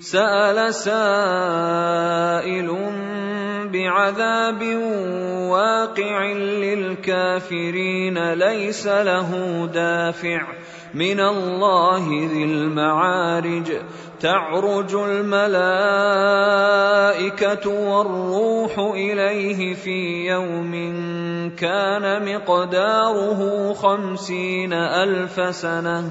سأل سائل بعذاب واقع للكافرين ليس له دافع من الله ذي المعارج. تعرج الملائكة والروح إليه في يوم كان مقداره خمسين ألف سنة.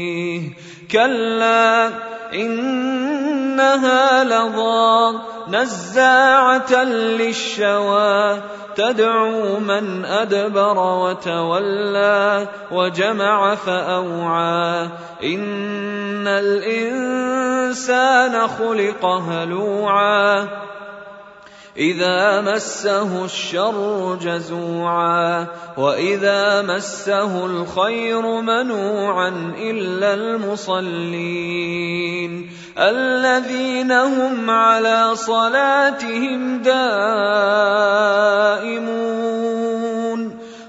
كلا إنها لظى نزاعة للشوى تدعو من أدبر وتولى وجمع فأوعى. إن الإنسان خلق هلوعا. اذا مسه الشر جزوعا واذا مسه الخير منوعا الا المصلين الذين هم على صلاتهم دائمون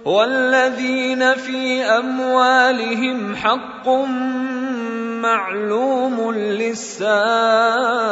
والذين في اموالهم حق معلوم للسائل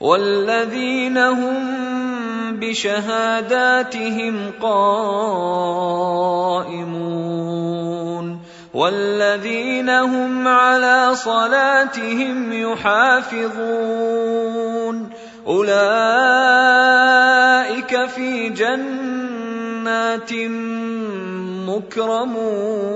والذين هم بشهاداتهم قائمون والذين هم على صلاتهم يحافظون أولئك في جنات مكرمون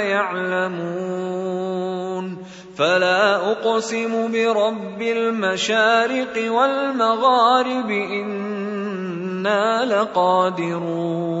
يعلمون فلا أقسم برب المشارق والمغارب إنا لقادرون